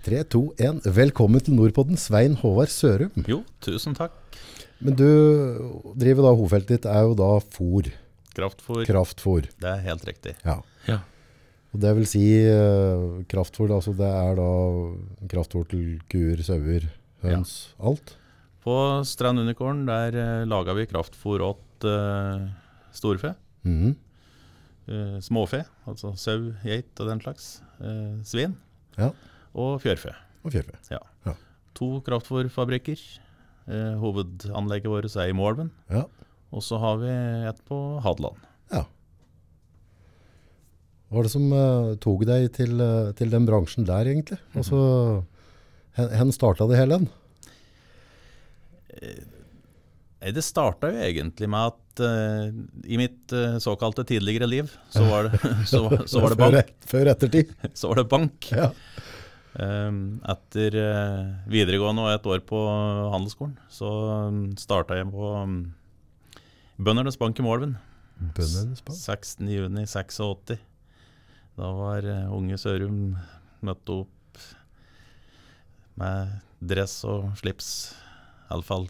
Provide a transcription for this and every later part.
3, 2, 1. Velkommen til Nordpodden, Svein Håvard Sørum. Jo, tusen takk. Men du driver da, hovedfeltet ditt er jo da fôr, Kraftfôr, kraftfôr. det er helt riktig. Ja. Ja. Og det vil si eh, kraftfôr, altså det er da kraftfôr til kuer, sauer, høns, alt. På Strand Unicorn der eh, laga vi kraftfôr åt uh, storfe. Mhm. Eh, småfe, altså sau, geit og den slags. Eh, svin. Ja. Og fjørfe. Og fjørfe. To kraftfòrfabrikker. Eh, hovedanlegget vårt er i Målven. Ja. Og så har vi et på Hadeland. ja. Hva var det som uh, tok deg til, uh, til den bransjen der, egentlig? Altså, hen, hen starta det hele? Eh, Det starta jo egentlig med at uh, i mitt eh, såkalte tidligere liv, så var det, så, så var det Før, bank. før ettertid. Så var det bank. Ja. Um, Etter eh, videregående og et år på handelsskolen, så um, starta jeg på um, Bøndernes Bank i Målven. Bøndenes bank. 16.6.86. Da var eh, unge Sørum møtte opp med dress og slips. Iallfall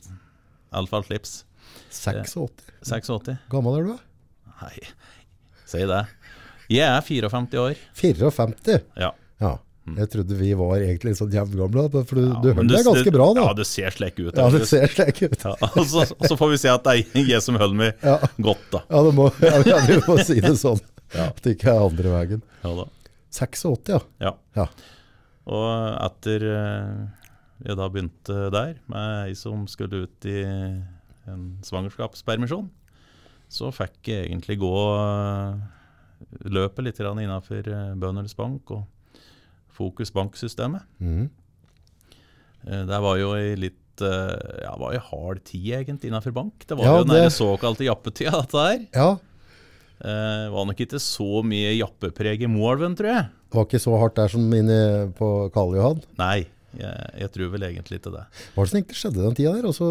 slips. 86. 86. Gammel er du? da? Nei, si det. Jeg er 54 år. 54? Ja. Ja. Jeg trodde vi var egentlig sånn jevngamle, for du, Ja, du holder deg ganske bra da. Ja, du ser slik ut. Ja, det ser slik ut. Ja, og så, så får vi se at det er jeg som holder meg Ja, godt, da. ja, det må, ja, vi må si det sånn. At det ikke er andre veien. Ja, da. 86, ja. Ja. Ja. Og etter eh, jeg da begynte der, med ei som skulle ut i en svangerskapspermisjon, så fikk jeg egentlig gå eh, løpet litt innafor Bøndernes Bank og Fokus Bank-systemet. Mhm. Eh, Det var jo i litt eh, ja, var i hard tid egentlig innenfor bank. Det var Ja, jo den det- såkalte jappetida, dette her. ja. Eh, var nok ikke så mye jappepreg i Målven, tror jeg. Det var ikke så hardt der som inne på Karl Johan. Nei, jeg, jeg tror vel egentlig ikke det. Hva var det som egentlig skjedde den tida der? Altså,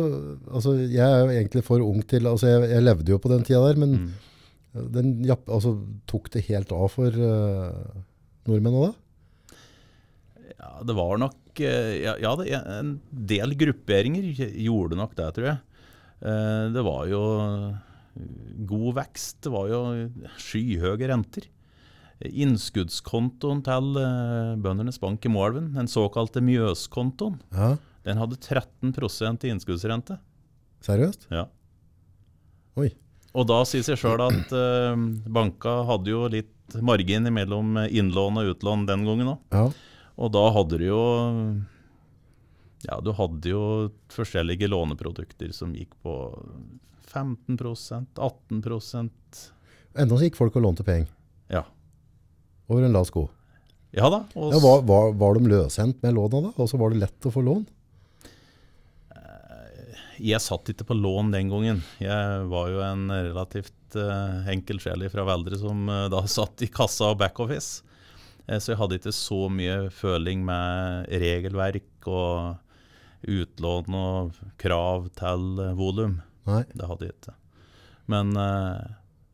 altså, jeg er jo egentlig for ung til, altså jeg, jeg levde jo på den tida der, men Mm. den japp, altså, tok det helt av for uh, nordmennene da? Ja, det var nok eh, Ja, ja en del grupperinger gjorde nok det, tror jeg. Eh, Det var jo god vekst. Det var jo skyhøye renter. Innskuddskontoen til Bøndenes Bøndernes Bank i Moelven, den såkalte Mjøskontoen, Ja, den hadde 13% i innskuddsrente. seriøst? Ja. Oi. Og da sier seg sjøl at eh, banka hadde jo litt margin mellom innlån og utlån den gangen òg. Ja, Og da hadde du jo Ja, du hadde jo forskjellige låneprodukter som gikk på 15% 18% enda så gikk folk og lånte penger Ja. over en lav sko. Ja da. Ja, var, var, var de løshendt med låna da? Og så var det lett å få lån? jeg satt ikke på lån den gangen. Jeg var jo en relativt uh, enkel sjel fra Veldre som uh, da satt i kassa og backoffice. Eh, så jeg hadde ikke så mye føling med regelverk og utlån og krav til eh, volum. Det hadde jeg ikke. Men eh,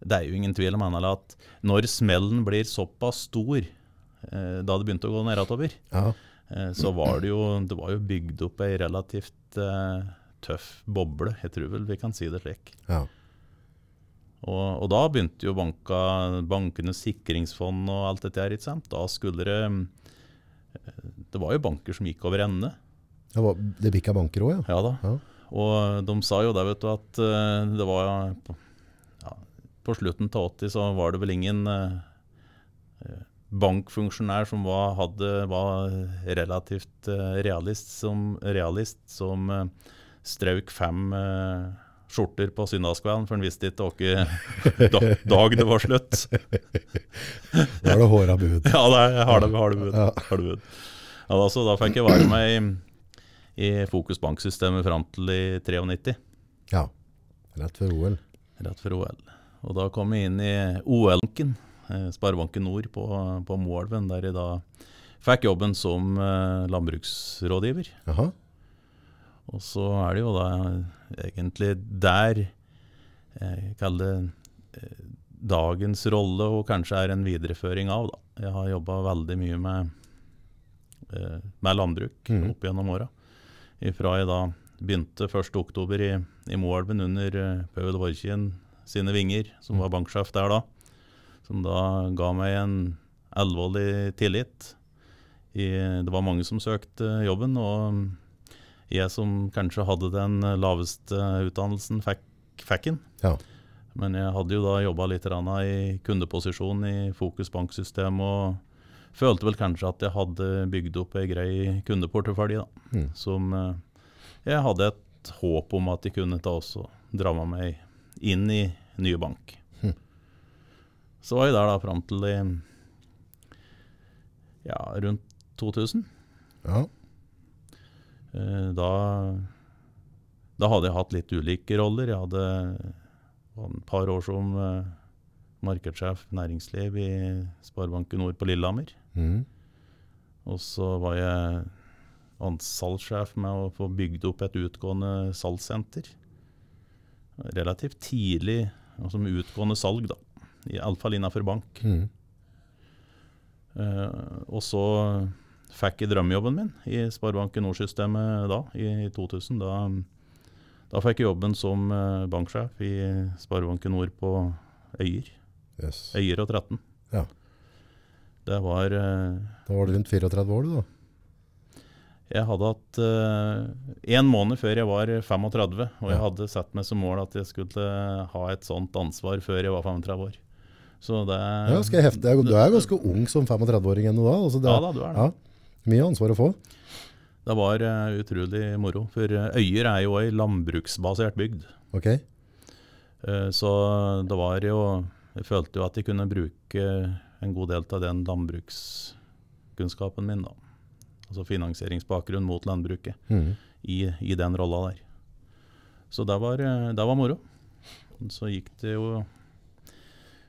det er jo ingen tvil om Annala, at når smellen blir såpass stor, da det begynte å gå nedover, Ja, så var det jo, det var jo bygd opp ei relativt tøff boble. Jeg tror vel vi kan si det slik. ja. Og, og da begynte jo banka, bankenes sikringsfond og alt dette her, ikke sant. Da skulle det eh, Det var jo banker som gikk over ende. Det, var, det bikka banker òg, ja. Ja da. Ja. Og de sa jo det, vet du, at eh, det var ja, på slutten av 80 så var det vel ingen eh, bankfunksjonær som var, hadde, var relativt realist som, realist som strøk fem eh, skjorter på søndagskvelden, for han visste ikke hvilken da, dag det var slutt. Da er det håra bud. Ja, det er, har harde bud. Ja. Har bud. Ja, da, så da fikk jeg være med i, i Fokus Bank-systemet fram til i 93. Ja. Rett før OL. Rett før OL. Og da kom jeg inn i OL-banken, eh, Sparebanken Nord på, på Moelven, der jeg da fikk jobben som eh, landbruksrådgiver. Jaha. Og så er det jo da egentlig der jeg kaller det eh, dagens rolle, og kanskje er en videreføring av. da. Jeg har jobba veldig mye med eh, med landbruk mm. opp gjennom åra. Ifra jeg da begynte 1.10 i, i Moelven under eh, Paul Vorkien sine vinger, som var banksjef der da. Som da ga meg en alvorlig tillit. I, det var mange som søkte jobben, og jeg som kanskje hadde den laveste utdannelsen, fikk, fikk den. Ja. Men jeg hadde jo da jobba litt i kundeposisjon i Fokus banksystem, og følte vel kanskje at jeg hadde bygd opp ei grei kundeportefølje, da. Mm. Som eh, jeg hadde et håp om at de kunne ta også dra med meg inn i nye bank. Mm. Så var jeg der da fram til ja, rundt 2000. Ja. Eh, Da, da hadde jeg hatt litt ulike roller. Jeg hadde et par år som eh, markedssjef næringsliv i Sparebanken Nord på Lillehammer. Mm. Og så var jeg salgssjef med å få bygd opp et utgående salgssenter. Relativt tidlig altså med utgående salg, da. Iallfall innenfor bank. Mm. Eh, og så fikk drømmejobben min i Sparebanken Nord-systemet da, i 2000. Da, da fikk jeg jobben som eh, banksjef i Sparebanken Nord på Øyer. Yes. Øyer og 13. Ja. Det var eh, Da var du rundt 34 år, du da. Jeg hadde hatt én måned før jeg var 35, og jeg hadde satt meg som mål at jeg skulle ha et sånt ansvar før jeg var 35 år. Så det Ja, skal jeg hefte. Du er ganske ung som 35-åring ennå da. Altså det, Ja da, du er det. Ja, mye ansvar å få. Det var uh, utrolig moro. For eh, Øyer er jo ei landbruksbasert bygd. Ok. Uh, så det var jo Jeg følte jo at jeg kunne bruke en god del av den landbrukskunnskapen min, da. Altså finansieringsbakgrunn mot landbruket, mm. i, i den rolla der. Så det var, det var moro. Så gikk det jo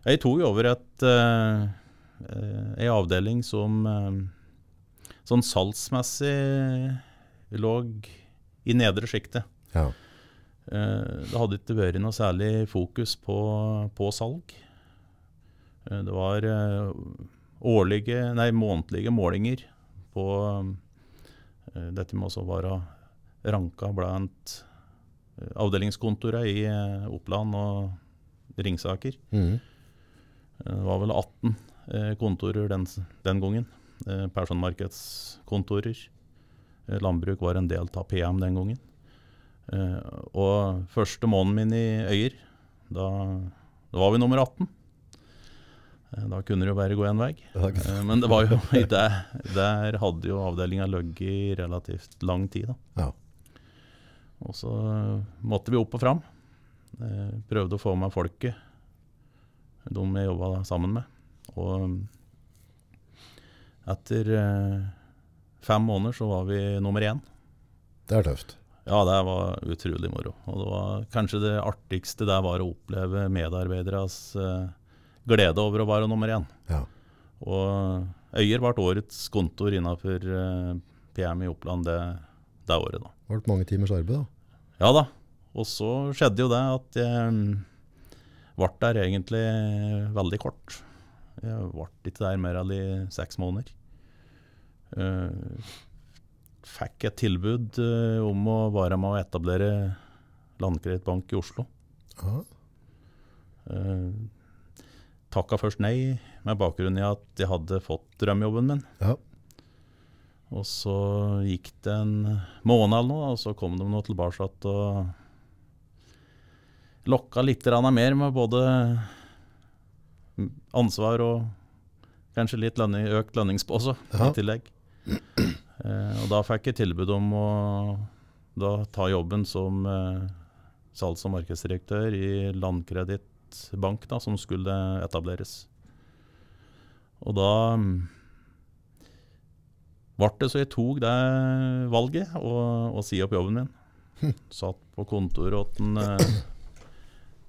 Jeg tok jo over et eh, ei avdeling som sånn salgsmessig lå i nedre sjiktet. Ja. Eh, Det hadde ikke vært noe særlig fokus på, på salg. Eh, Det var eh, årlige, nei, månedlige målinger på Dette må også være ranka blant avdelingskontorene i Oppland og Ringsaker. Eh, Det var vel 18 eh, kontorer den, den gangen. Eh, Personmarkedskontorer. Eh, Landbruk var en del av PM den gangen. Eh, Og første måneden min i Øyer, da, da var vi nummer 18. Eh, Da kunne det jo bare gå én vei. Men det var jo der, der hadde jo avdelinga ligget i relativt lang tid. Ja. Og så måtte vi opp og fram. Prøvde å få med folket, de jeg jobba sammen med. Og etter eh, fem måneder så var vi nummer én. Det er tøft. Ja, det var utrolig moro. Og det var kanskje det artigste der var å oppleve medarbeideres eh, glede over å være nummer én. Ja. Og Øyer ble årets kontor innenfor eh, PM i Oppland det, det året, da. Det ble mange timers arbeid da. Ja da. Og så skjedde jo det at jeg ble der egentlig veldig kort. Jeg ble ikke der mer enn i seks måneder. Eh, fikk et tilbud eh, om å være med å etablere Landkredittbank i Oslo. Ja. Uh, takka først nei, med bakgrunn i at jeg hadde fått drømmejobben min. Ja. Og så gikk det en måned eller noe, og så kom de nå tilbake og lokka litt mer med både ansvar og kanskje litt lønning, økt lønningspose Ja. i tillegg. Eh, og da fikk jeg tilbud om å da ta jobben som eh, salgs- og markedsdirektør i Landkredittbank, som skulle etableres. Og da mm, ble det så jeg tok det valget og, og si opp jobben min. Satt på kontoret en, eh,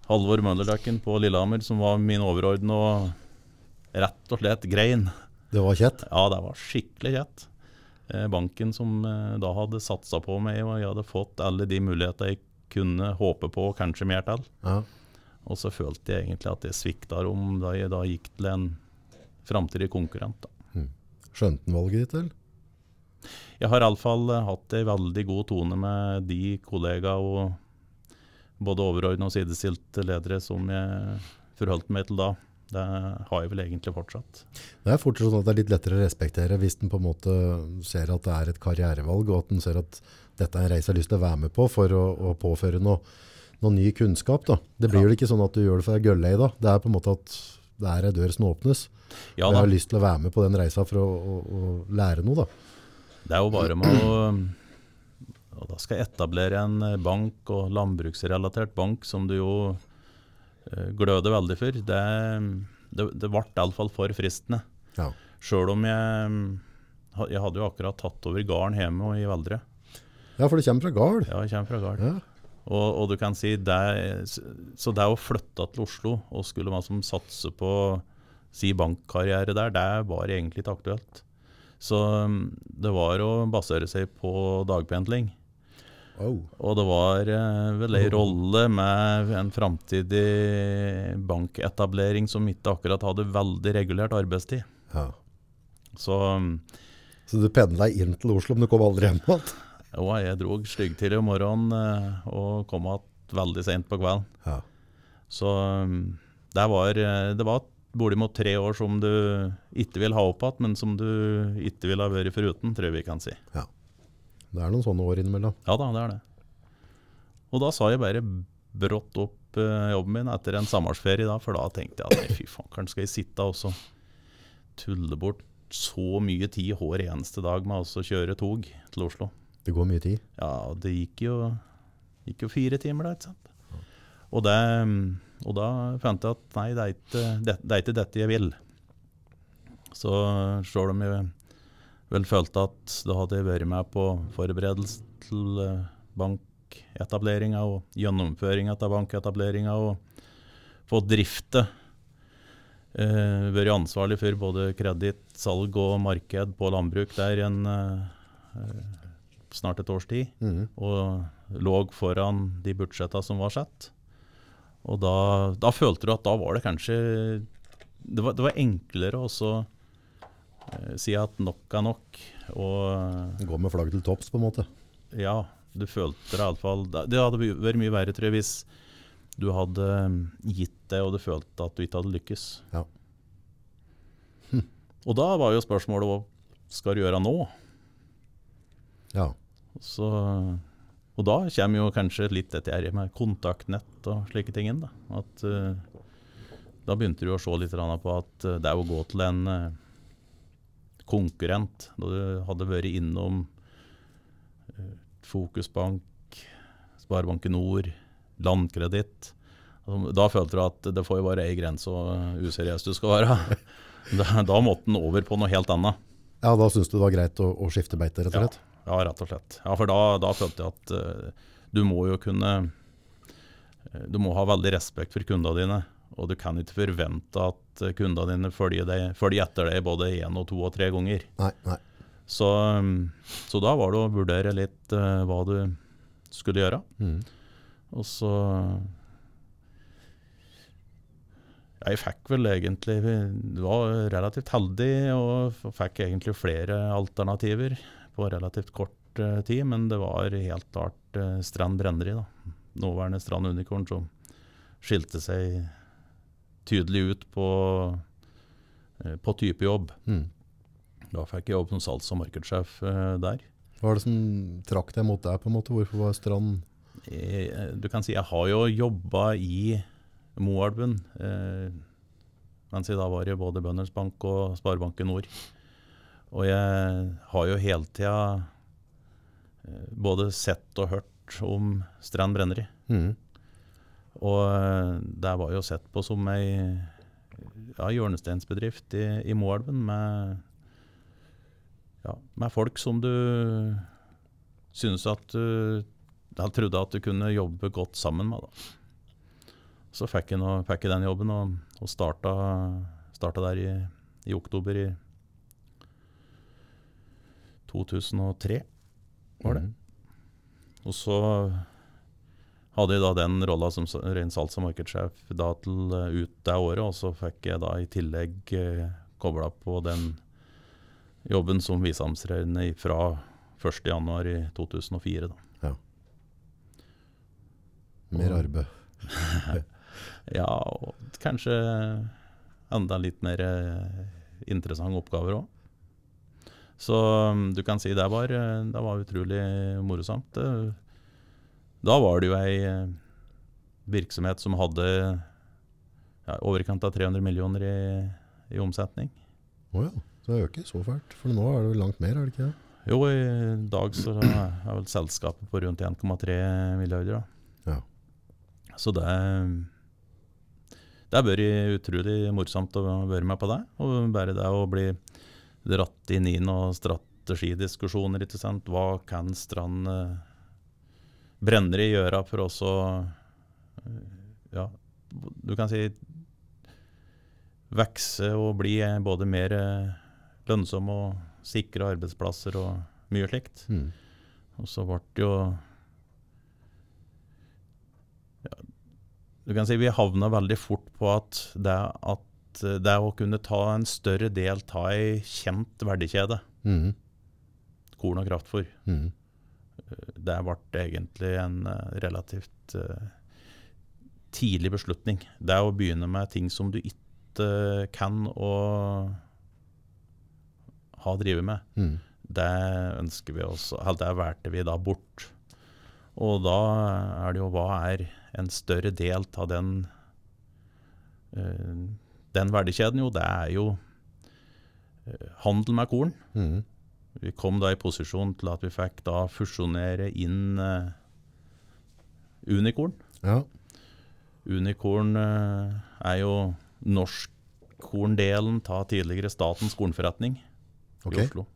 Halvor Møllerløkken på Lillehammer, som var min overordnede, og rett og slett grein. Det var kjett. Ja, det var skikkelig kjett. Eh, banken som eh, da hadde satsa på meg, og jeg hadde fått alle de muligheter jeg kunne håpe på, og kanskje mer til. Ja. Og så følte jeg egentlig at jeg svikta om da jeg da gikk til en framtidig konkurrent. Da. Skjønte han valget ditt, eller? jeg har iallfall hatt ei veldig god tone med de kollegaer og både overordna og sidestilte ledere som jeg forholdt meg til da. Det har jeg vel egentlig fortsatt. Det er fortsatt sånn at det er litt lettere å respektere hvis en på en måte ser at det er et karrierevalg, og at en ser at dette er en reise jeg har lyst til å være med på for å, å påføre noe, noe, ny kunnskap. Da. Det blir jo ikke sånn at du gjør det for deg gøllei da. Det er på en måte at det er ei dør som åpnes. Ja, jeg har lyst til å være med på den reisa for å, å, å lære noe. da. Det er jo bare med å og Da skal jeg etablere en bank, og landbruksrelatert bank, som du jo Eh, gløder veldig for. Det, det, det ble iallfall for fristende. Ja. Sjøl om jeg Jeg hadde jo akkurat tatt over gården hjemme i Veldre. Ja, for det kommer fra gård? Ja, det kommer fra gård. Ja. Og, og, du kan si det, Så det å flytte til Oslo og skulle liksom satse på si bankkarriere der, det var egentlig ikke aktuelt. Så det var å basere seg på dagpendling. Oh. Og det var uh, vel ei rolle med en framtidig banketablering som ikke akkurat hadde veldig regulert arbeidstid. Ja. Så, Så du pendla inn til Oslo, men du kom aldri hjem igjen? Jo, jeg dro styggtidlig om morgenen eh, og kom igjen veldig sent på kvelden. Ja. Så det var, eh, det var bortimot tre år som du ikke vil ha opp igjen, men som du ikke ville ha vært foruten, tror jeg vi kan si. Ja. Det er noen sånne år innimellom. Ja da, det er det. Og da sa jeg bare brått opp uh, jobben min etter en sommerferie, da, for da tenkte jeg at nei, fy faen, skal jeg sitte og så tulle bort så mye tid hver eneste dag med å kjøre tog til Oslo. Det går mye tid? Ja, det gikk jo, gikk jo fire timer da, ikke sant. Og, det, og, da fant jeg at nei, det er, ikke, det, det er ikke dette jeg vil. Så sjøl om jeg vel følte at da hadde jeg vært med på forberedelse til eh, banketableringa og gjennomføringa av banketableringa og fått drifte. Eh, vært ansvarlig for både kreditt, salg og marked på landbruk der en eh, snart et års tid. Mm. Og lå foran de budsjetta som var satt. Og da, da, følte du at da var det kanskje Det var, det var enklere Eh, si at nok er nok. Og Gå med flagget til topps, på en måte? Ja, du følte det iallfall Det hadde vært mye verre, tror jeg, hvis du hadde eh, gitt det og du følte at du ikke hadde lykkes. Ja. Hm. Og da var jo spørsmålet hva skal du gjøre nå? Ja. Så, og da kommer jo kanskje litt dette her med kontaktnett og slike ting inn. Da, at, uh, da begynte du å se litt på at det er å gå til en konkurrent. Da du hadde vært innom eh, Fokusbank, Sparebanken Nord, Landkreditt. Altså, da følte du at det får jo være ei grense og useriøs du skal være. Da, da måtte den over på noe helt annet. Ja, Da syntes du det var greit å, å skifte beite, rett og slett? Ja, ja rett og slett. Ja, For da, da følte jeg at uh, du må jo kunne uh, Du må ha veldig respekt for kundene dine. Og du kan ikke forvente at at kundene dine følger, deg, følger etter deg både én og to og tre ganger. Nei, nei. Så, um, så, da var det å vurdere litt uh, hva du skulle gjøre. Mm. Og så Jeg fikk vel egentlig du var relativt heldig og fikk egentlig flere alternativer på relativt kort uh, tid, men det var helt klart uh, Strand Brenneri, da. Nåværende Strand Unicorn, som skilte seg tydelig ut på, eh, på type jobb. Mm. Da fikk jeg jobb som salgs- og markedssjef eh, der. Hva er det som trakk deg mot deg? på en måte? Hvorfor var Strand jeg, eh, Du kan si jeg har jo jobba i Moelven. Eh, mens jeg da var i både Bønders Bank og Sparebanken Nord. Og jeg har jo hele tida eh, både sett og hørt om Strand Brenneri. Mm. Og eh, det var jo sett på som ei ja, hjørnesteinsbedrift i, i Moelven med, ja, med folk som du synes at du jeg trodde at du kunne jobbe godt sammen med. Da. Så fikk jeg, noe, fikk jeg, den jobben og, og starta, starta der i, i, oktober i 2003, var det. Mm. Og så hadde jeg da den rolla som ren salgs- og markedssjef da til uh, ut det året, og så fikk jeg da i tillegg eh, kobla på den jobben som viseadministrerende fra 1.1. i 2004. Mer arbeid. Ja, og kanskje enda litt mer eh, interessante oppgaver òg. Så mm, du kan si det var, eh, det var utrolig morosamt. Da var det jo ei eh, virksomhet som hadde ja, i overkant av 300 millioner i, i omsetning. Å ja, så det øker så fælt. For nå er det vel langt mer, er det ikke det? Jo, i dag så er vel selskapet på rundt 1,3 milliarder. Da. Ja. Så det Det har vært utrolig morsomt å være med på det. Og bare det å bli dratt inn i noen strategidiskusjoner, ikke sant. Hva kan Strand eh, i gjøra for oss å eh, Ja, du kan si vokse og bli eh, både mer eh, lønnsom og sikre arbeidsplasser og mye slikt. Mm. Og så ble det jo ja, Du kan si vi havna veldig fort på at det, at det å kunne ta en større del av ei kjent verdikjede, Mm. korn og kraftfôr, Mm. Det ble egentlig en eh, relativt eh, tidlig beslutning. Det å begynne med ting som du ikke kan å ha drevet med, Mm. det ønsker vi også, det valgte vi da bort. Og da er det jo hva er en større del av den, eh, den verdikjeden? Jo, det er jo eh, handel med korn. Mm. Vi kom da i posisjon til at vi fikk da fusjonere inn uh, Unicorn. Ja. Unicorn uh, er jo norskkorndelen av tidligere Statens kornforretning okay. i Oslo.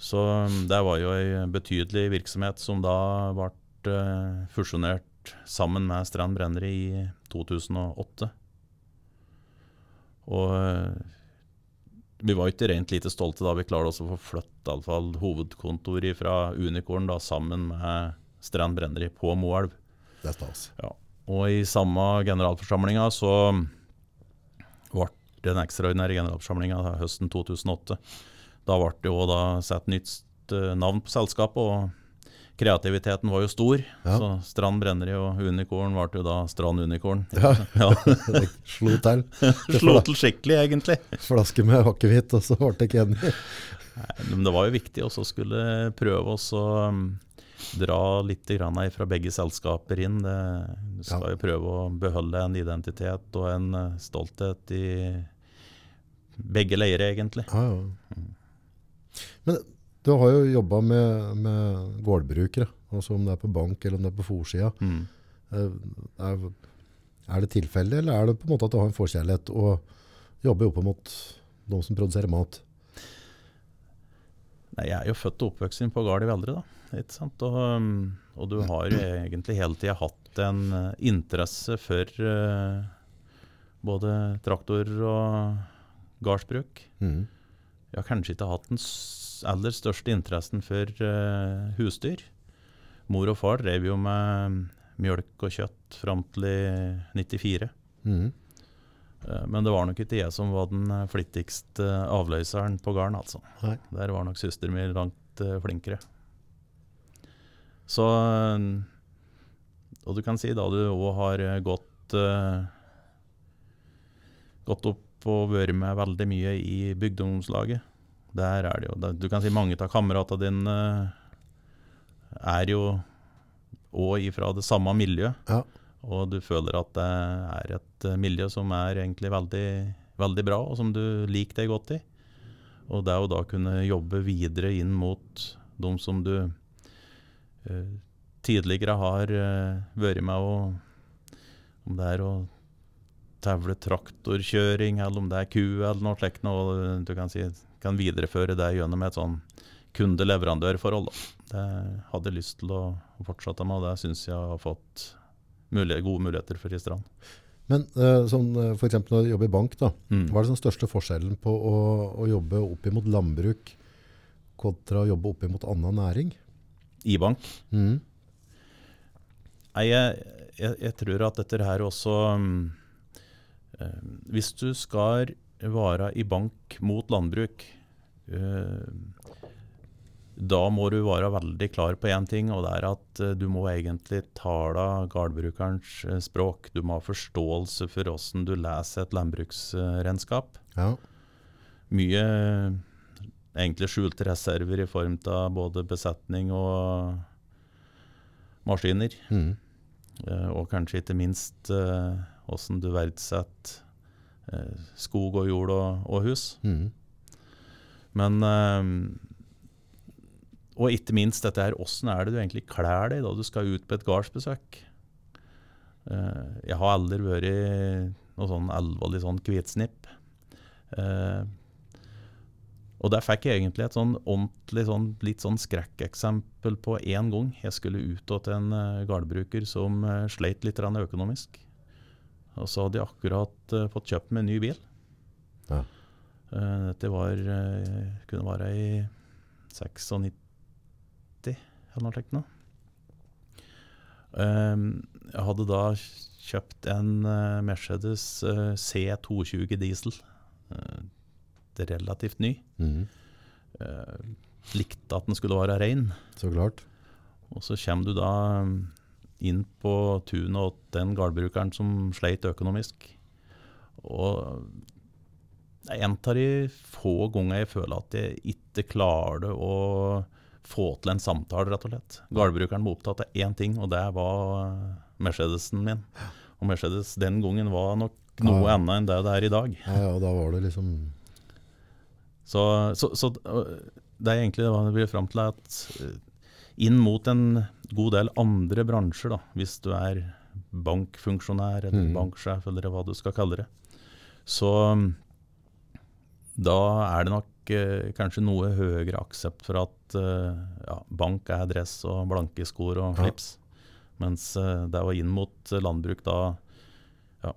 Så um, det var jo ei betydelig virksomhet som da ble uh, fusjonert sammen med Strand Brenneri i 2008. Og eh, vi var ikke rent lite stolte da vi klarte oss å få flytte i alle fall hovedkontoret fra Unicorn da, sammen med Strand Brenneri på Moelv. Det er stas. Og i samme generalforsamlinga så ble den ekstraordinære generalforsamlinga høsten 2008. Da ble det da satt nytt eh, navn på selskapet, og kreativiteten var jo stor. Ja. Så Strand Brenneri og Unicorn ble jo da Strand Unicorn. Ja, Ja, det slo til. Slo til skikkelig, egentlig. Flaske med akevitt, og så ble det ikke enig. Men det var jo viktig også å skulle prøve å um, dra litt grann fra begge selskaper inn. Det, du skal Ja. jo prøve å beholde en identitet og en eh, stolthet i begge leirer, egentlig. Ja, ja. Men du har jo jobba med, med gårdbrukere, altså om det er på bank eller om det er på forsida. Mm. Eh, Er, er det tilfeldig, eller er det på en måte at du har en forkjærlighet og jobber opp mot de som produserer mat? Nei, jeg er jo født og oppvokst på gard i Veldre, da. Ikke sant? Og, um, og du har jo egentlig hele tida hatt en eh, interesse for uh, både traktor og gardsbruk. Mm. Jeg har kanskje ikke hatt en aller største interessen for uh, husdyr. Mor og far drev jo med mjølk og kjøtt fram til i 94. Mm. Uh, men det var nok ikke jeg som var den eh, flittigste avløseren på gården, altså. Nei. Der var nok søster mi langt uh, flinkere. Så Og du kan si da du òg har gått Gått opp og vært med veldig mye i bygdeungdomslaget. Der er det jo Du kan si mange av kameratene dine eh, er jo òg ifra det samme miljøet. Ja. Og du føler at det er et eh, miljø som er egentlig veldig, veldig bra, og som du liker deg godt i. Og det å da kunne jobbe videre inn mot de som du uh, tidligere har uh, vært med å Om det er å tevle traktorkjøring, eller om det er ku, eller noe slikt du kan, si, kan videreføre det gjennom et sånn kunde-leverandør-forhold. Det hadde jeg lyst til å fortsette med, og det syns jeg har fått mulighet, gode muligheter for i Strand. Men eh, sånn, f.eks. for eksempel når du jobber i bank, da, Mm. hva er den største forskjellen på å, å jobbe opp imot landbruk kontra å jobbe opp imot annen næring? I bank. Mm. Nei, jeg, jeg, jeg tror at dette her også eh, Hvis du skal være i bank mot landbruk eh, da må du være veldig klar på én ting, og det er at eh, du må egentlig tale gårdbrukerens eh, språk. Du må ha forståelse for hvordan du leser et landbruksregnskap. Ja. Mye eh, egentlig skjulte reserver i form av både besetning og maskiner. Mm. Eh, Og kanskje ikke minst eh, hvordan du verdsetter eh, skog og jord og, og hus. Mm. Men eh, Og ikke minst dette her, åssen er det du egentlig kler deg da du skal ut på et gardsbesøk? Eh, jeg har aldri vært noe sånn alvorlig sånn hvitsnipp. Eh, og der fikk jeg egentlig et sånn ordentlig sånn, litt sånn skrekkeksempel på én gang. Jeg skulle ut til en uh, gardbruker som eh, sleit litt økonomisk. Og så hadde jeg akkurat uh, fått kjøpt meg en ny bil. Ja. Uh, dette var, uh, kunne være i 96 eller noe slikt. jeg hadde da kjøpt en Mercedes eh, C220 diesel. Det er relativt ny. Mm. Eh, likte at den skulle være rein. Så klart. Og så kommer du da inn på tunet åt den gårdbrukeren som sleit økonomisk. Og en av de få ganger jeg føler at jeg ikke klarer å få til en samtale, rett og slett. Gårdbrukeren var opptatt av én ting, og det var Mercedesen min. Og Mercedes den gangen var nok noe Ja. annet enn det det er i dag. Ja, ja, da var det liksom Så, så, så det er egentlig det det blir fram til, at øh, inn mot en god del andre bransjer, da, hvis du er bankfunksjonær eller mm. banksjef eller hva du skal kalle det, så mm, da er det nok eh, kanskje noe høyere aksept for at eh, ja, bank er dress og blanke skor og Ja. mens eh, det var inn mot landbruk da ja,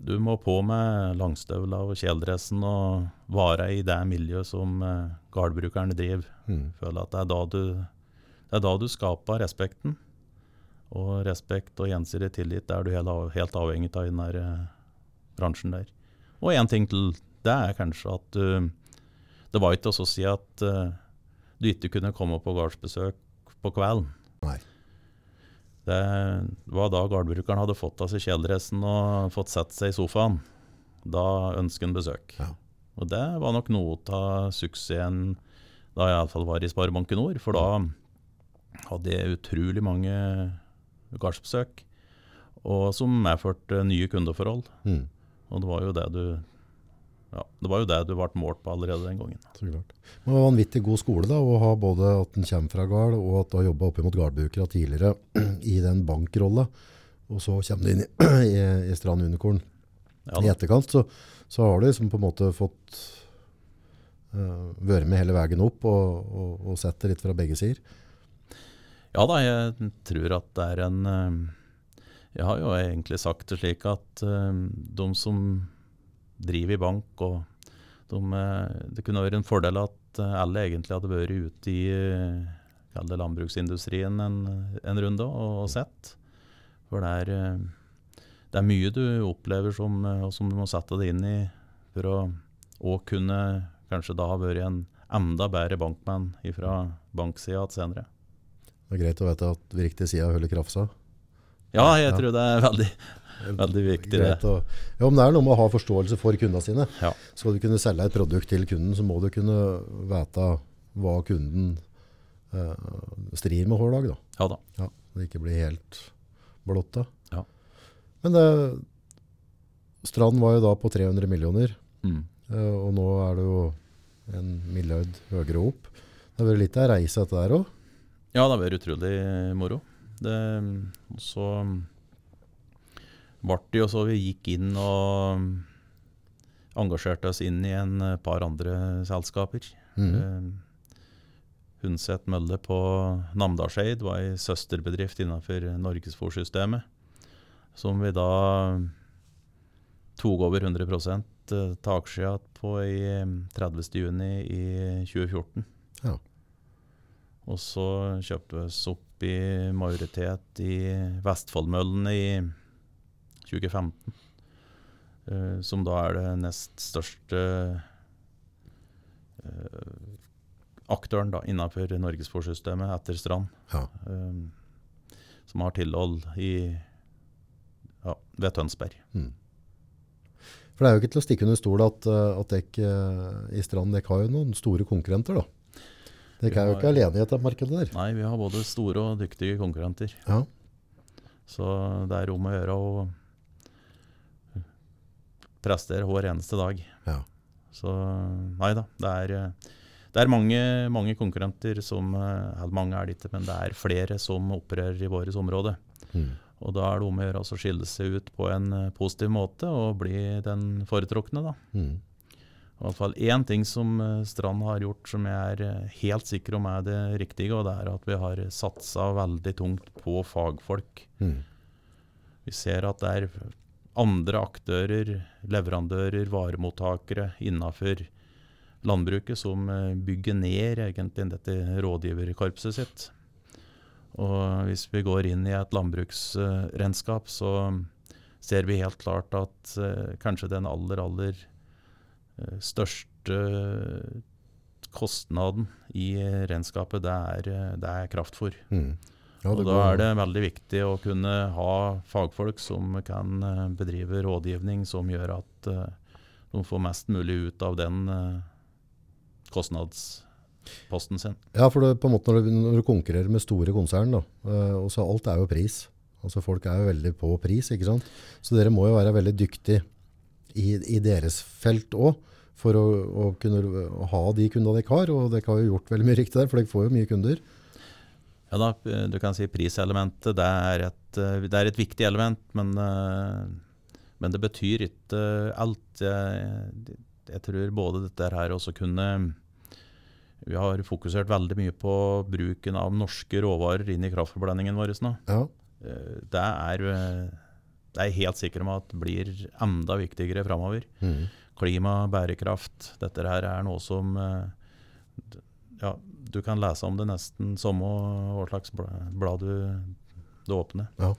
du må på med langstøvla og kjeledressen og være i det miljøet som eh, gårdbrukerne driver. mm. Føler at det er da du, det er da du skaper respekten. Og respekt og gjensidig tillit er du helt, avhengig av i den der eh, bransjen der. Og én ting til, det er kanskje at du Det var ikke å si at eh, du ikke kunne komme på gårdsbesøk på kvelden. Nei. Det var da gårdbrukeren hadde fått av seg kjeledressen og fått sett seg i sofaen. Da ønsket han besøk. Ja. Og det var nok noe av suksessen da jeg iallfall var i Sparebanken Nord. For da hadde utrolig mange gardsbesøk, og som medførte nye kundeforhold. Mm. Og det var jo det du ja, det var jo det du ble målt på allerede den gangen. Så klart. Men det var en vanvittig god skole da, å ha både at den kommer fra gard, og at du har jobbet oppimot gardbrukere tidligere i den bankrolla. Og så kommer du inn i, i, i Strand Unicorn. Ja, I etterkant så, så har du liksom på en måte fått uh, vært med hele veien opp og, og, og sett det litt fra begge sider. Ja da, jeg tror at det er en eh, Jeg har jo egentlig sagt det slik at eh, de som driver i bank, og de, eh, det kunne vært en fordel at alle egentlig hadde vært ute i landbruksindustrien en, en runde og, og sett. For det er, det er mye du opplever som, og som du må sette deg inn i for å og kunne kanskje da ha vært en enda bedre bankmann fra banksida senere. Det er greit å vite at riktig side holder krafsa. Ja, jeg Ja. tror det er veldig, veldig viktig. det. Å, ja, men det er noe med å ha forståelse for kundene sine. Ja. Skal du kunne selge et produkt til kunden, så må du kunne vite hva kunden eh, strir med hver dag. Da. Ja da. Ja, det ikke blir helt blotta. Ja. Men det, Strand var jo da på 300 millioner, Mm. eh, og nå er det jo en milliard høyere opp. Det har vært litt av ei reise dette der òg. Ja, det har vært utrolig moro. Det, så ble det jo så vi gikk inn og engasjerte oss inn i en par andre selskaper. Mm. Eh, Hundset Mølle på Namdalseid var ei søsterbedrift innenfor Norgesfòrsystemet. Som vi da tok over 100 av aksjer på i 30. juni i 2014. Ja. Og så kjøpes opp i majoritet i Vestfoldmøllen i 2015. Uh, som da er det nest største uh, aktøren da, innenfor norgesfòrsystemet etter Strand. Ja. Um, som har tilhold i, ja, ved Tønsberg. Mm. For det er jo ikke til å stikke under stol at, eh, at dere eh, i Strand dere har jo noen store konkurrenter. da. Dere er jo ikke alene i dette markedet der. Nei, vi har både store og dyktige konkurrenter. Ja. Så det er om å gjøre å prestere hver eneste dag. Ja. Så nei da, det er, det er mange, mange konkurrenter som eh, Eller mange er det ikke, men det er flere som opererer i vårt område. Mm. Og da er det om å gjøre å skille seg ut på en eh, positiv måte og bli den foretrukne, da. Mm. I hvert fall én ting som eh, Strand har gjort som jeg er eh, helt sikker om er det riktige, og det er at vi har satsa veldig tungt på fagfolk. Mm. Vi ser at det er andre aktører, leverandører, varemottakere innenfor landbruket som eh, bygger ned egentlig dette rådgiverkorpset sitt. Og hvis vi går inn i et landbruksregnskap, så ser vi helt klart at kanskje den aller, aller største kostnaden i regnskapet, det er, eh, det er kraftfôr. Mm. Ja, Og da går- er det veldig viktig å kunne ha fagfolk som kan eh, bedrive rådgivning som gjør at eh, de får mest mulig ut av den eh, kostnadsposten sin. Ja, for det, på en måte når du, når du konkurrerer med store konsern, da, eh, og så alt er jo pris. Altså Folk er jo veldig på pris, ikke sant? Så dere må jo være veldig dyktige i, i deres felt òg, for å, å kunne ha de kundene dere har. Og dere har jo gjort veldig mye riktig der, for dere får jo mye kunder. Ja da, du kan si priselementet, det er et, det er et viktig element, men, eh, men det betyr ikke alt. Jeg, jeg tror både dette her også kunne Vi har fokusert veldig mye på bruken av norske råvarer inn i kraftforblandingen vår nå. Ja, Eh, Det er, eh, det er jeg helt sikker om at blir enda viktigere framover. mm. Klima, bærekraft, dette her er noe som eh, ja, Du kan lese om det nesten samme hva slags blad du, du åpner. Ja.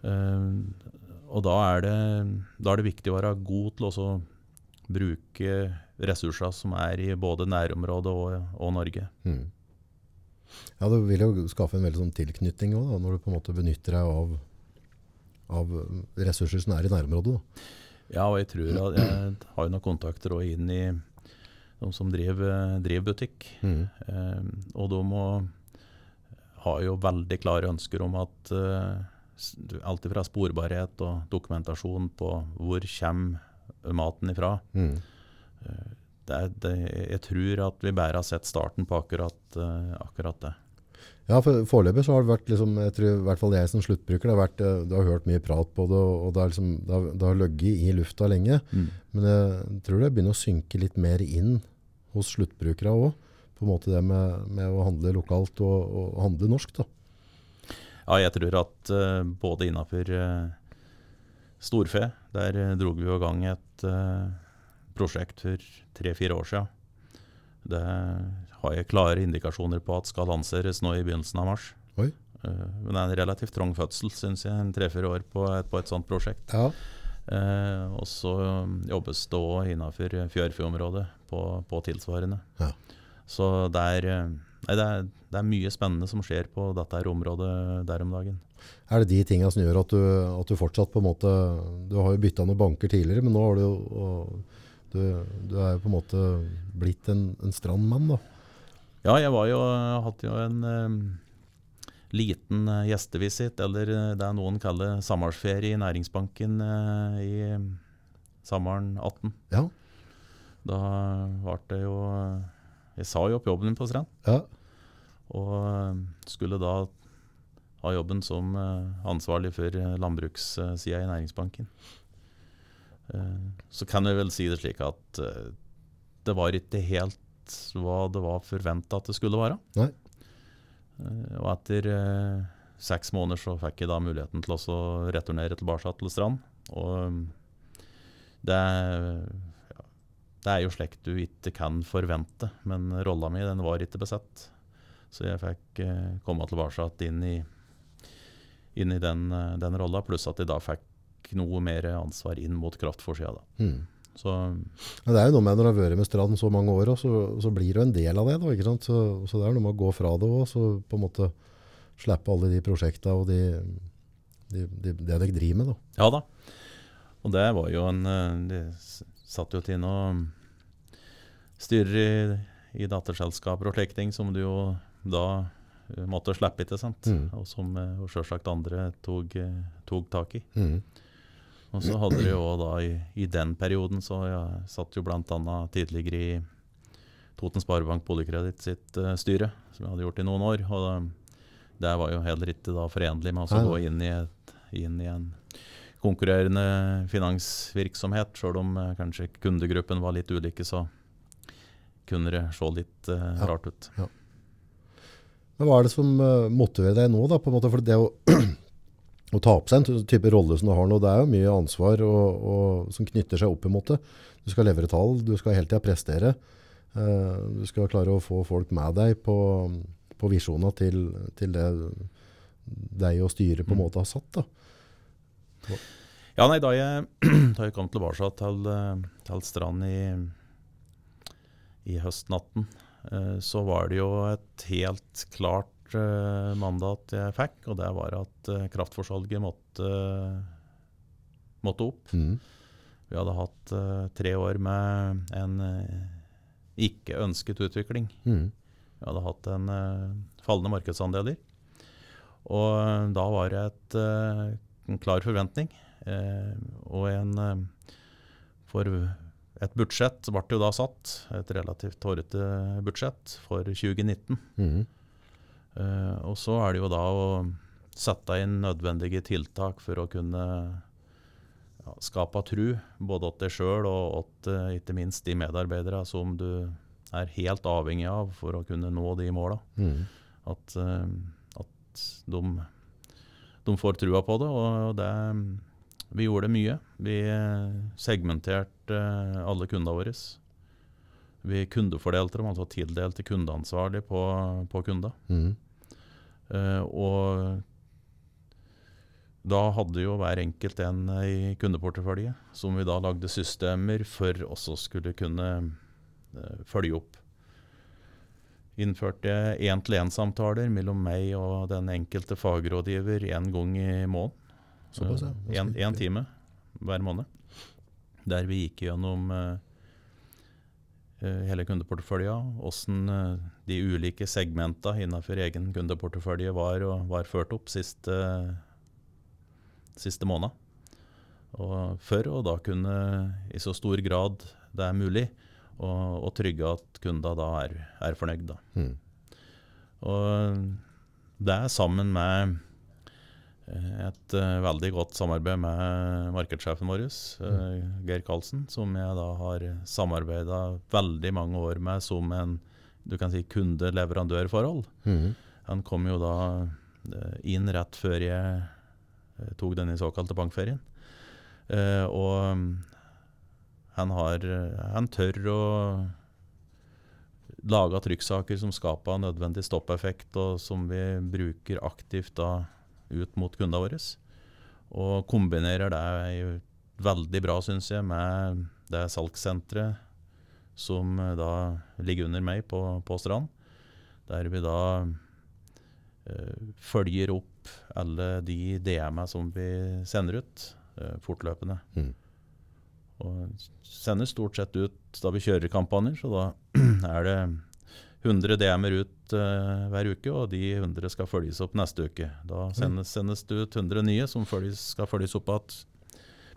Uh, og da er, det, da er det viktig å være god til å bruke ressurser som er i både nærområdet og, og Norge. Mm. Ja, Det vil jo skaffe en veldig sånn tilknytning også, da, når du på en måte benytter deg av, av ressurser som er i nærområdet. Da. Ja, og jeg tror at jeg har jo noen kontakter òg inn i de som driver, driver butikk. Mm. Eh, og de må, har jo veldig klare ønsker om at eh, alt fra sporbarhet og dokumentasjon på hvor kommer maten ifra. Mm. Det er, det, jeg tror at vi bare har sett starten på akkurat, eh, akkurat det. Ja, for foreløpig så har det vært, liksom, jeg tror i hvert fall jeg som sluttbruker, det har vært, eh, du har hørt mye prat på det, og det har, liksom, det har, det har løgget i lufta lenge. Men jeg tror det begynner å synke litt mer inn hos sluttbrukere også. På en måte det med, med å handle lokalt og, og handle norsk. Da. Ja, jeg tror at uh, både innafor storfe, der uh, drog vi i gang et uh, prosjekt for tre-fire år siden. Det har jeg klare indikasjoner på at skal lanseres nå i begynnelsen av mars. Oi. Eh, men det er en relativt trang fødsel, syns jeg, en tre-fire år på et, på et sånt prosjekt. Ja. Eh, og så um, jobbes det òg innafor fjørfeområdet på, på tilsvarende. Ja. Så det er, eh, nei, det, er, det er mye spennende som skjer på dette her området der om dagen. Er det de tingene som gjør at du, at du fortsatt på en måte Du har jo bytta noen banker tidligere, men nå har du jo og, du, du er jo på en måte blitt en, en strandmann, da. Ja, jeg var jo, hadde jo en eh, liten eh, gjestevisitt, eller det det noen kaller sommerferie i Næringsbanken eh, i sommeren 18. Ja. Da ble det jo Jeg sa jo opp jobben min på Strand, Ja. og eh, skulle da ha jobben som eh, ansvarlig for eh, landbrukssida i Næringsbanken. Eh, Så kan jeg vel si det slik at eh, det var ikke helt hva det var forventa at det skulle være. Nei. Eh, Og etter seks måneder så fikk jeg da muligheten til å returnere tilbake til Strand. Og um, det, ja, det er jo slikt du ikke kan forvente, men rolla mi den var ikke besett. Så jeg fikk komme tilbake inn i, inn i den, den rolla, pluss at jeg da fikk noe mer ansvar inn mot kraftforsida. Mm. Så Men det er jo noe med når du har vært med Strand så mange år, også, så, så blir du en del av det. Da, ikke sant? Så, så det er noe med å gå fra det òg, så på en måte slippe alle de prosjektene og de, de, de, det dere driver med. Da. ja da. Og det var jo en eh, De satt jo til noe styrer i, i datterselskaper og slike ting som du jo da eh, måtte slippe, ikke sant? Mm. Og som eh, sjølsagt andre tok, tok tak i. Mm. Og så hadde de jo da i, i den perioden, så jeg satt jo bl.a. tidligere i Toten Sparebank Boligkreditt sitt uh, styre, som jeg hadde gjort i noen år. Og det, det var jo heller ikke da forenlig med å gå inn i, et, inn i en konkurrerende finansvirksomhet. Sjøl om uh, kanskje kundegruppen var litt ulike, så kunne det se litt uh, Ja. rart ut. Men hva er det som eh, motiverer deg nå? da, på en måte? For det å, å ta opp seg en type rolle som du har nå, det er jo mye ansvar og, og, som knytter seg opp imot det. Du skal levere tall, du skal hele tida prestere. Uh, du skal klare å få folk med deg på, på visjoner til, til det deg og styret på en Mm. måte har satt. da. Ja, nei, da jeg, da jeg kom tilbake til, eh, til Strand i, i høstnatten, eh, så var det jo et helt klart mandat jeg fikk, og det var at eh, kraftforsalget måtte, måtte opp. Mm. Vi hadde hatt eh, tre år med en eh, ikke ønsket utvikling. Mm. Vi hadde hatt en fallende markedsandeler. Og da var det et, en klar forventning. eh, og en For et budsjett ble jo da satt, et relativt hårete budsjett for 2019. Mm. Eh, og så er det jo da å sette inn nødvendige tiltak for å kunne ja, skape tru, både til deg sjøl og til ikke minst de medarbeidere som du er helt avhengig av for å kunne nå de måla. Mm. At, eh, at de, de får trua på det. Og det, vi gjorde mye. Vi eh, segmenterte eh, alle kundene våre. Vi kundefordelte dem, altså tildelte kundeansvarlig på, på kunder. Mm. Uh, og da hadde jo hver enkelt en i kundeportefølje, som vi da lagde systemer for også skulle kunne uh, følge opp. Innførte én-til-én-samtaler mellom meg og den enkelte fagrådgiver én gang i måneden. Én. Eh, en, en time hver måned. Der vi gikk gjennom eh, eh, hele kundeporteføljen, åssen eh, de ulike segmentene innenfor egen kundeportefølje var, og var ført opp siste, siste måned. Og for å da kunne, i så stor grad det er mulig, og, og trygge at kunder da er, er fornøyd. Da. Mm. Og det er sammen med eh, et uh, veldig godt samarbeid med markedssjefen vår, uh, Geir Karlsen, som jeg da har samarbeida veldig mange år med som en du kan si kunde-leverandør-forhold. Mm. Han kom jo da eh, inn rett før jeg tok denne såkalte bankferien. Og mm, han, har, han tør å lage trykksaker som skaper nødvendig stoppeffekt, og som vi bruker aktivt da ut mot kundene våre. Og kombinerer det veldig bra, syns jeg, med det salgssenteret som eh, da ligger under meg på, på Strand. Der vi da eh, følger opp alle de DM-ene som vi sender ut eh, fortløpende. Mm. Og sender stort sett ut da vi kjører kampanjer, så da er det 100 DM-er ut uh, hver uke, og de 100 skal følges opp neste uke. Da sendes, sendes det ut 100 nye som følges, skal følges opp igjen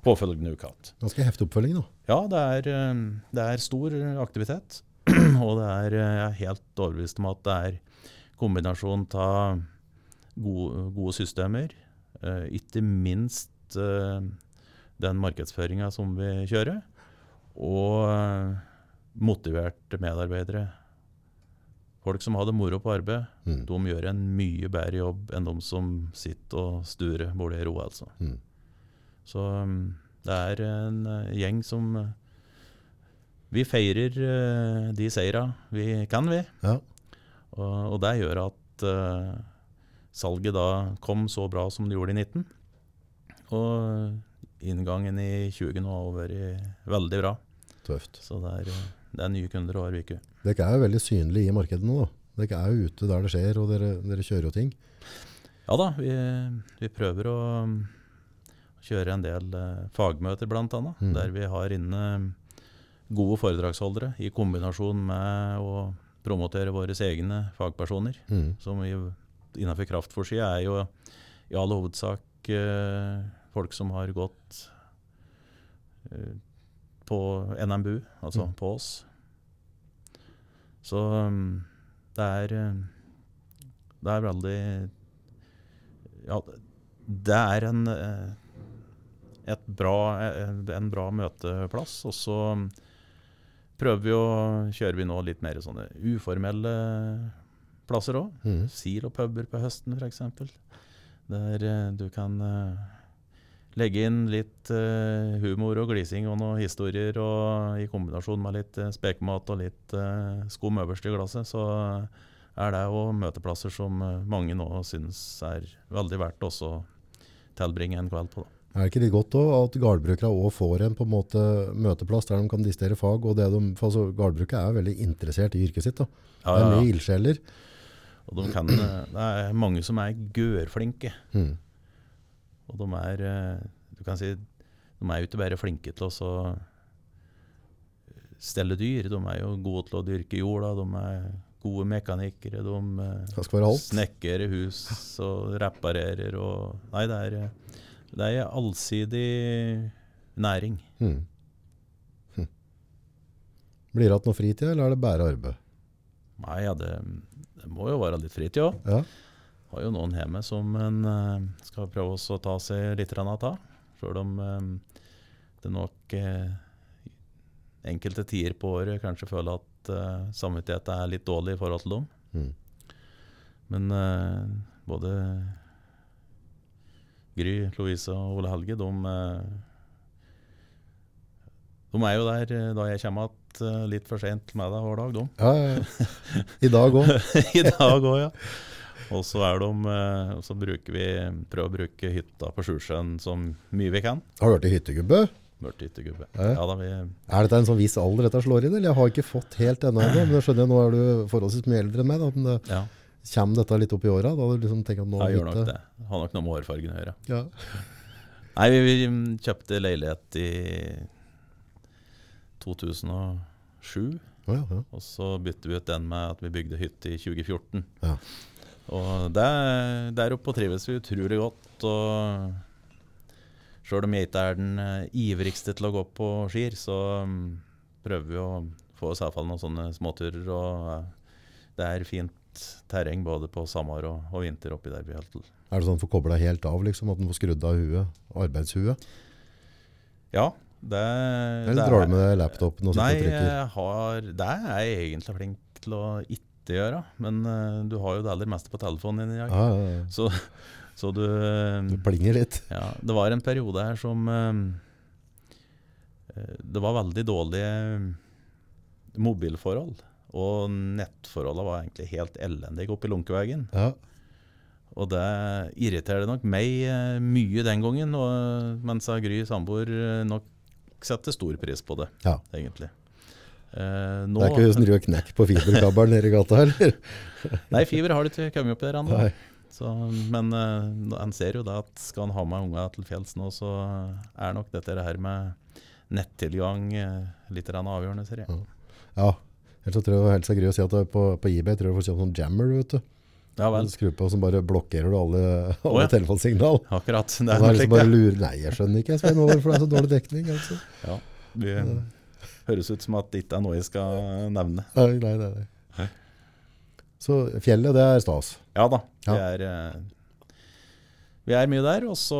påfølgende uke. igjen. Ganske heftig oppfølging, da. Ja, det er, eh, det er stor aktivitet. Og det er, eh, jeg er helt overbevist om at det er kombinasjon av gode, gode systemer, uh, ikke minst uh, den markedsføringa som vi kjører, og motiverte medarbeidere. Folk som har det moro på arbeid, Mm. de gjør en mye bedre jobb enn de som sitter og sturer borti ro, altså. Mm. Så um, det er en eh, gjeng som eh, Vi feirer eh, de seira vi kan, vi. Ja. Og, og det gjør at uh, salget da kom så bra som det gjorde i 19. Og inngangen i 20 nå har vært veldig bra. Tøft. Så det er, det er nye kunder hver uke. Dere er jo veldig synlige i markedet nå. Dere er jo ute der det skjer, og dere, dere kjører jo ting. Ja da, vi, vi prøver å kjøre en del eh, fagmøter bl.a. Mm. Der vi har inne gode foredragsholdere i kombinasjon med å promotere våre egne fagpersoner. Mm. Som innafor kraftforsida er jo i all hovedsak eh, folk som har gått eh, på NMBU, altså Mm. på oss. Så mm, det er eh, Det er veldig Ja, det er en eh, bra, eh, en bra møteplass. Og så prøver vi å kjører vi nå litt mer sånne uformelle plasser òg. Mm. Sil og puber på høsten f.eks. Der eh, du kan legge inn litt uh, humor og glising og noen historier, og i kombinasjon med litt uh, spekemat og litt uh, skum øverst i glasset, så er det jo møteplasser som eh, mange nå syns er veldig verdt også å tilbringe en kveld på. Da. Er det ikke litt godt også, at gårdbrukere også får en på en måte møteplass der de kan distere fag? og det de, altså, Gårdbrukere er veldig interessert i yrket sitt. da. Ja, Det er ja, mye ildsjeler. Og de kan, eh, det er mange som er gørflinke. Mm. Og de er eh, Du kan si de er jo ikke bare flinke til å stelle dyr. De er jo gode til å dyrke jorda. De er gode mekanikere. De eh, snekrer hus og reparerer og Nei, det er, eh, det er allsidig næring. Mm. Hm. Blir det igjen noe fritid, eller er det bare arbeid? Nei, ja, det, det må jo være litt fritid òg. Ja. Har jo noen hjemme som en eh, skal prøve å ta seg litt av. Sjøl om eh, det nok eh, enkelte tider på året kanskje føler at uh, samvittigheten er litt dårlig i forhold til dem. Mm. Men uh, både Gry, Louise og Ole Helge, de, de er jo der da jeg kommer igjen litt for sent med deg hver dag, de. Ja, ja, ja. I dag òg. I dag òg, ja. Og så de eh, så bruker vi prøver å bruke hytta på Sjusjøen så mye vi kan. Har du hørt i hyttegubbe? Mørthyttegubbe. Ja. Ja da, vi Er dette en sånn viss alder dette slår inn? Eller jeg har ikke fått helt ennå, men jeg skjønner nå er du forholdsvis mye eldre enn meg. Da, men det, ja, kommer dette litt opp i åra? Da du liksom tenker at nå jeg gjør nok det. Har nok noe med hårfargen å gjøre. Ja. Nei, vi, vi kjøpte leilighet i 2007. Oh, ja, ja. Og så bytte vi ut den med at vi bygde hytte i 2014. Ja. Og der, der oppe trives vi utrolig godt. Og sjøl om jeg ikke er den eh, ivrigste til å gå på skier, så mm, prøver vi å få oss iallfall noen sånne småturer. Og eh, det er fint terreng både på sommer og, og vinter oppi der vi holder til. Er det sånn for å koble deg helt av, liksom, at du får skrudd av huet, arbeidshuet? Ja, det, Eller det drar du med laptopen og Nei, sitter og trykker? jeg har, det er jeg egentlig flink til å ikke gjøre. Men uh, du har jo det aller meste på telefonen din i dag. Ah, ja, ja. Så, så du eh, Det plinger litt. Ja, det var en periode her som eh, Det var veldig dårlige mobilforhold. Og nettforholdene var egentlig helt elendige oppe i Lunkevegen. Ja. Og det irriterte nok meg mye den gangen, og, mens Gry samboer nok setter stor pris på det, Ja. egentlig. Eh, nå, Det er ikke hun som driver og knekker på fiberkabelen nede i gata, eller? Nei, fiber har det ikke kommet opp der ennå. Så, men uh, en ser jo da at skal en ha med unga til fjells nå, så er nok dette her med nettilgang uh, litt avgjørende, ser jeg. Ja. Ellers så tror jeg helt gøy å si at på, på eBay tror jeg du får kjøpt sånn jammer, vet du. Ja vel, Skru på, som bare blokkerer du alle, alle oh, ja. telefonsignal. akkurat. Det er da er det liksom bare det. lurer. Nei, jeg skjønner ikke, Svein for det er så dårlig dekning. altså. Ja, vi, høres ut som at det ikke er noe jeg skal nevne. Nei, nei, nei. nei. Så fjellet, det er stas. Ja da, Ja. vi er, eh, vi er mye der, og så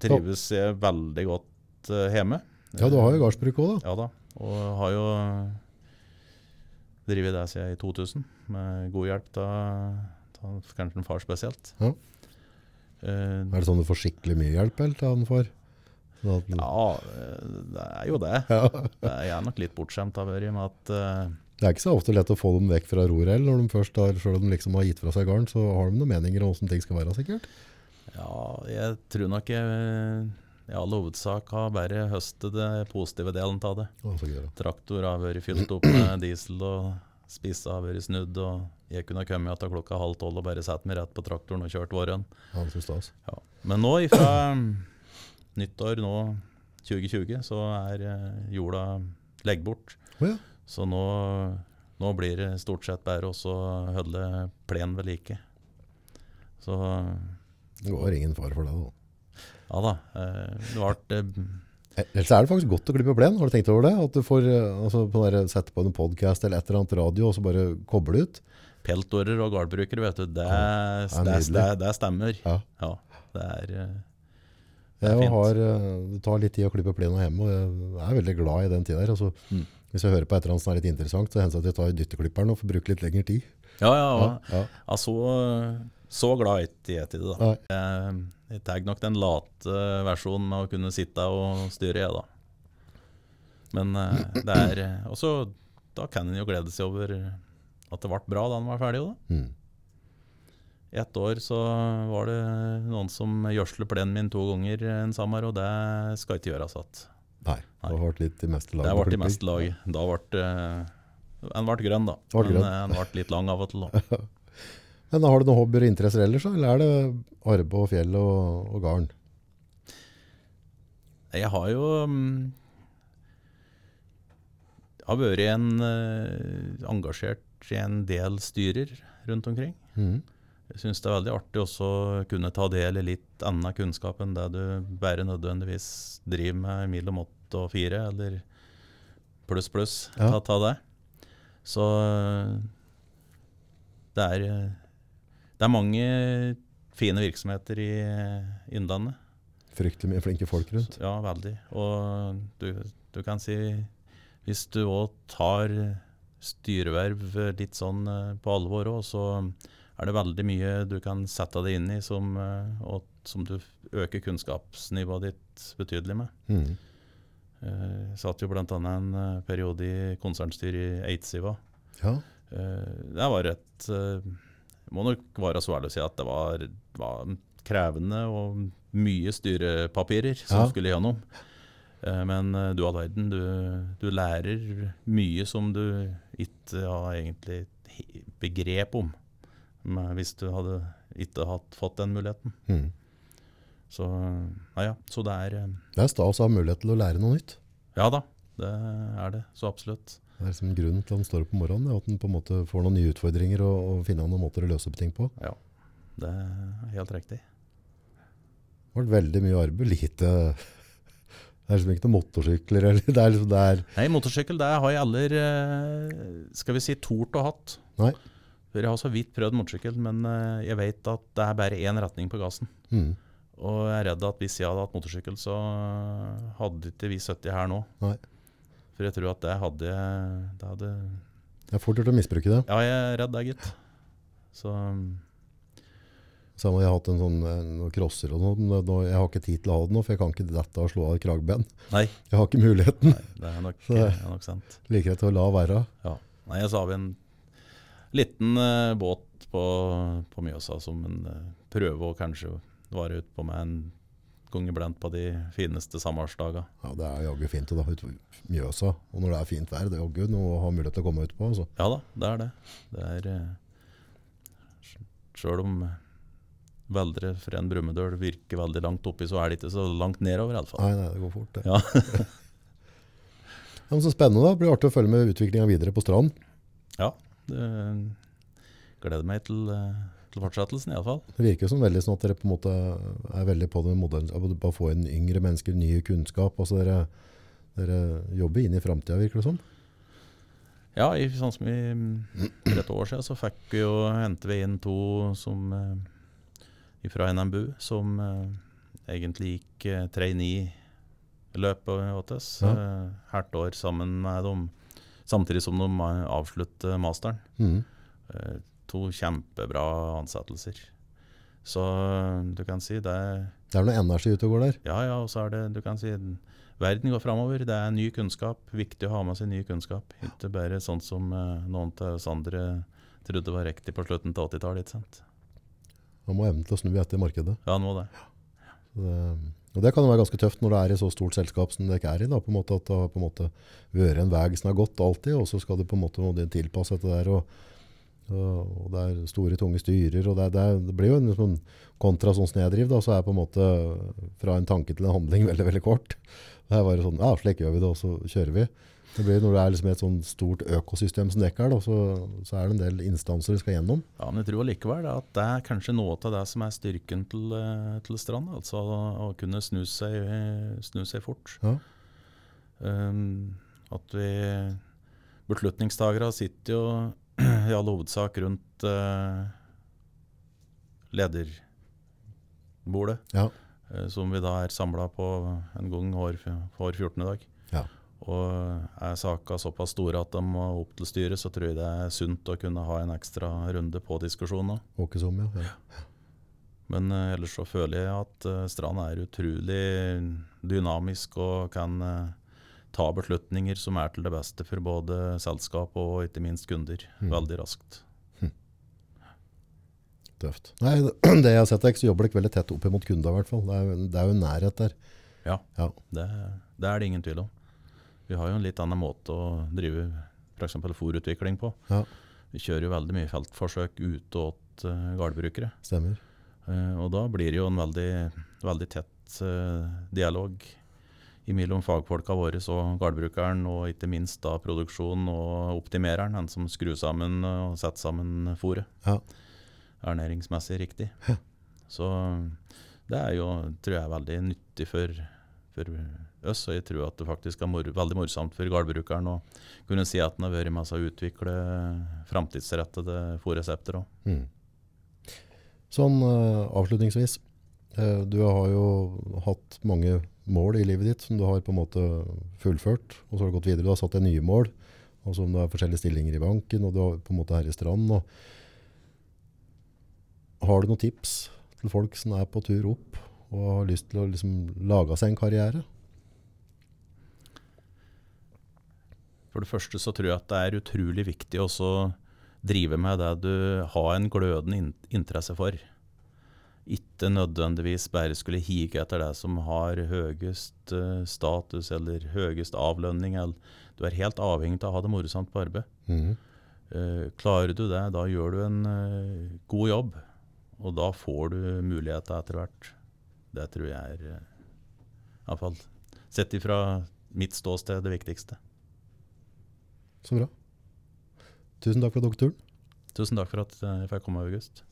trives jeg veldig godt eh, hjemme. Ja, du har jo gardsbruk òg, da. Ja da, og har jo drevet det siden i 2000, med god hjelp av, av kanskje en far spesielt. Ja. Uh, Er det sånn du får skikkelig mye hjelp eller, til han for? Sånn ja, det er jo det. Ja. Jeg er nok litt bortskjemt av Børje med at uh, Det er ikke så ofte lett å få dem vekk fra roret heller, når de først har, selv om de liksom har gitt fra seg garn, så har de noen meninger om hvordan ting skal være, sikkert. Ja, jeg tror nok jeg i all hovedsak har bare høstet det positive delen av det. Da. Traktor har vært fylt opp med diesel, og spissa har vært snudd. Og jeg kunne kommet etter klokka halv tolv og bare satt meg rett på traktoren og kjørt våren. Ja, det også. Ja. Men nå fra nyttår nå 2020 så er eh, jorda legg bort. Oh, ja. Så nå, nå blir det stort sett bare å holde plenen ved like. Så Det går ingen fare for det, da. ja da. eh, Det ble eh, Ellers er det faktisk godt å klippe plen. Har du tenkt over det? At du får altså, på der, sette på en podcast eller et eller annet radio, og så bare koble ut? peltorer og gårdbrukere, vet du. Det, Ja, det det, det, stemmer. Ja. Ja, det Det er Jeg har, eh, det tar litt tid å klippe plenen hjemme, og jeg er veldig glad i den tida der. Altså, Mm. Hvis jeg hører på et eller annet som er litt interessant, så hender det at jeg tar dytteklipperen og får bruke litt lengre tid. Ja, ja. ja. Ja, ja. Så, så glad er ikke jeg til det, da. Nei. Jeg, jeg tar nok den late versjonen med å kunne sitte og styre, jeg, da. Men eh, det er eh, også Da kan en jo glede seg over at det ble bra da den var ferdig. Da. Mm. Ett år så var det noen som gjødsler plenen min to ganger en sommer, og det skal ikke gjøres igjen. Nei, det har vært litt i meste Det laget. ble i meste laget. Da ble en ble grønn, da. Ble Men grønn. eh, den ble litt lang av og til. da. Men har du noen hobbyer og interesser ellers, eller er det arbeid og fjell og, og garn? Jeg har jo mm, Jeg har vært en, eh, engasjert i en del styrer rundt omkring. Mm. Jeg syns det er veldig artig også å kunne ta del i litt annen kunnskap enn det du bare nødvendigvis driver med mellom åtte og fire, eller pluss, pluss. Ja. Ta, ta det. Så eh, det er, eh, det er mange fine virksomheter i eh, Innlandet. Fryktelig mye flinke folk rundt. Ja, veldig. Og du, du kan si Hvis du òg tar styreverv litt sånn på alvor òg, så er det veldig mye du kan sette deg inn i som, eh, og som du øker kunnskapsnivået ditt betydelig med. Mm. Eh, Jeg satt jo bl.a. en eh, periode i konsernstyret i Eidsiva. Ja. Det var et eh, Må nok være så ærlig å si at det var, var krevende og mye styrepapirer som Ja. skulle gjennom. Men du all verden, du, du lærer mye som du ikke har egentlig begrep om hvis du hadde ikke hatt, fått den muligheten. Mm. Så, ja, ja. så det er eh, Det er stas å ha mulighet til å lære noe nytt. Ja da, det er det. Så absolutt. Det er liksom grunnen til at en står opp om morgenen, er at en på en måte får noen nye utfordringer og, og finner noen måter å løse opp ting på. Ja, Det er helt riktig. Det har vært veldig mye arbeid, lite Det er liksom ikke noen motorsykler eller Det er liksom det er Nei, motorsykkel det har jeg aldri eh, skal vi si, tort å hatt. Nei. Jeg har så vidt prøvd motorsykkel, men eh, jeg vet at det er bare én retning på gassen. mm. Og jeg er redd at hvis jeg hadde hatt motorsykkel, så hadde ikke vi 70 her nå. Nei. For jeg tror at det hadde det hadde, Det er fort gjort å misbruke det. Ja, jeg er redd det, gitt. Så Samme jeg har hatt en sånn eh, noen crosser og sånn. Jeg har ikke tid til å ha det nå, for jeg kan ikke dette og slå av kragben. Nei, Jeg har ikke muligheten. nei det er nok, Så- det er nok sant. Like greit å la være. Ja. Nei, så har vi en liten uh, båt på, på Mjøsa som en uh, prøver å kanskje vare ut på med en gang iblant på de fineste sommersdager. Ja, det er jaggu fint da, ut Mjøsa. Og når det er fint vær, det er jaggu noe å ha mulighet til å komme ut på. Altså. Ja da, det er det. Det er uh, Sjøl om Veldre fra en Brumunddøl virker veldig langt oppi, så er det ikke så langt nedover, iallfall. Nei, nei, det går fort. Det. Ja. Ja, men så spennende da. Det blir artig å følge med utviklinga videre på strand. ja. Det, gleder meg til, eh, til fortsettelsen, iallfall. Det virker som veldig sånn at dere på en måte er veldig på det modellen, å få inn yngre mennesker, ny kunnskap. Altså dere, dere jobber inn i framtida, virker det som. Ja, i, sånn som i, for et år siden så fikk vi jo hente vi inn to som eh, fra NMBU, som eh, egentlig gikk eh, trainee-løpet hos oss. Ja. Eh, hvert år sammen med dem, samtidig som de eh, avslutter masteren. Mhm. Eh, to kjempebra ansettelser. Så eh, du kan si det Det er noe energi ute og går der. Ja, ja, og så er det Du kan si verden går framover. Det er ny kunnskap. Viktig å ha med seg ny kunnskap. Ikke bare sånn som eh, noen av oss andre trodde var riktig på slutten av 80-tallet. ikke sant? Man må evne til å snu etter markedet. Ja, nå det. Så det Og Det kan være ganske tøft når det er i så stort selskap som det ikke er i. da, på en måte At det har på en måte vært en vei som har gått alltid, og så skal du på en måte må tilpasse dette der. og, og, Det er store, tunge styrer. og Det, det, det blir jo en liksom, kontra sånn som jeg driver, da, så er på en måte fra en tanke til en handling veldig veldig kort. Det er bare sånn, ja, slik gjør vi det, og så kjører vi. Det blir Når det er liksom et sånn stort økosystem som dekker, er, så, så, er det en del instanser vi skal gjennom. Ja, Men jeg tror likevel at det er kanskje noe av det som er styrken til, eh, til Strand. Altså å kunne snu seg, snu seg fort. Ja. Um, at vi Beslutningstagere sitter jo i all hovedsak rundt uh, lederbordet. Ja. Uh, som vi da er samla på en gang hver, hver 14. dag. Ja. Og er saka såpass store at de må opp til styret, så tror jeg det er sunt å kunne ha en ekstra runde på diskusjonen. Åke som, ja. ja. Men uh, ellers så føler jeg at uh, Strand er utrolig dynamisk og kan uh, ta beslutninger som er til det beste for både selskap og ikke minst kunder, Mm. veldig raskt. Tøft. Nei, det jeg har sett deg, så jobber dere veldig tett opp mot kunder i hvert fall. Det er, det er jo nærhet der. Ja, Ja. Det, det er det ingen tvil om. Vi har jo en litt annen måte å drive f.eks. fòrutvikling på. Ja. Vi kjører jo veldig mye feltforsøk ute åt uh, gårdbrukere. Stemmer. Uh, og da blir det jo en veldig, veldig tett uh, dialog mellom fagfolka våre og gårdbrukeren, og ikke minst da produksjonen og optimereren, den som skrur sammen og setter sammen fôret. Ja. Ernæringsmessig riktig. Så det er jo, tror jeg, veldig nyttig for, for oss, og jeg tror at det faktisk er mor veldig morsomt for gårdbrukeren å kunne si at han har vært med oss å utvikle framtidsrettede fòrresepter òg. Mm. Sånn eh, avslutningsvis. eh, du har jo hatt mange mål i livet ditt som du har på en måte fullført. Og så har du gått videre. Du har satt deg nye mål. Og som om du har forskjellige stillinger i banken, og du har på en måte her i stranden. Og har du noen tips til folk som er på tur opp og har lyst til å liksom lage seg en karriere? For det første så tror jeg at det er utrolig viktig å drive med det du har en glødende in interesse for. Ikke nødvendigvis bare skulle hige etter det som har høyest eh, status eller høyest avlønning. Eller. Du er helt avhengig av å ha det morsomt på arbeid. Eh, klarer du det, da gjør du en eh, god jobb. Og da får du muligheter etter hvert. Det tror jeg er iallfall sett ifra mitt ståsted det viktigste. Så bra. Tusen takk for at tok turen. Tusen takk for at jeg fikk komme, August.